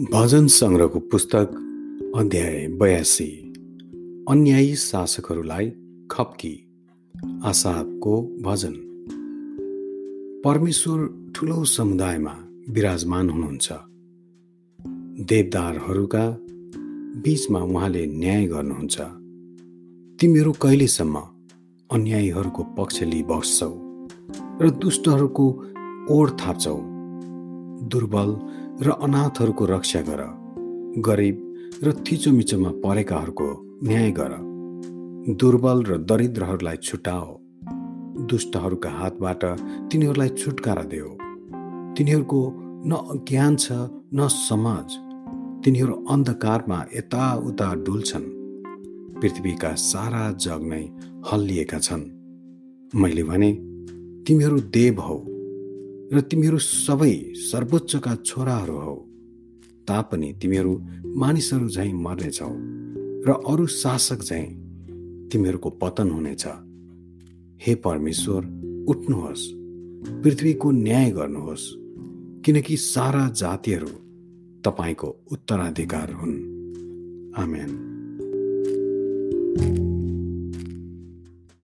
भजन सङ्ग्रहको पुस्तक अध्याय बयासी। अन्यायी शासकहरूलाई खप्की आशाको भजन। परमेश्वर ठुलो समुदायमा विराजमान हुनुहुन्छ। देवदारहरूका बीचमा उहाँले न्याय गर्नुहुन्छ। तिमीहरू कहिलेसम्म अन्यायीहरूको पक्ष लिइ बस्छौ र दुष्टहरूको ओढ थाप्छौ? दुर्बल र अनाथहरूको रक्षा गर। गरिब र थिचोमिचोमा परेकाहरूको न्याय गर। दुर्बल र दरिद्रहरूलाई छुटाओ। दुष्टहरूका हातबाट तिनीहरूलाई छुटकारा देऊ। तिनीहरूको न ज्ञान छ न समझ तिनीहरू अन्धकारमा यताउता डुल्छन्। पृथ्वीका सारा जग नै हल्लिएका छन्। मैले भने तिमीहरू देव हौ। र तिमीहरू सबै सर्वोच्चका छोराहरू हौ। तापनि तिमीहरू मानिसहरू झैँ मर्नेछौ र अरू शासक झैँ तिमीहरूको पतन हुनेछ। हे परमेश्वर उठ्नुहोस्। पृथ्वीको न्याय गर्नुहोस् किनकि सारा जातिहरू तपाईँको उत्तराधिकार हुन्। आमेन।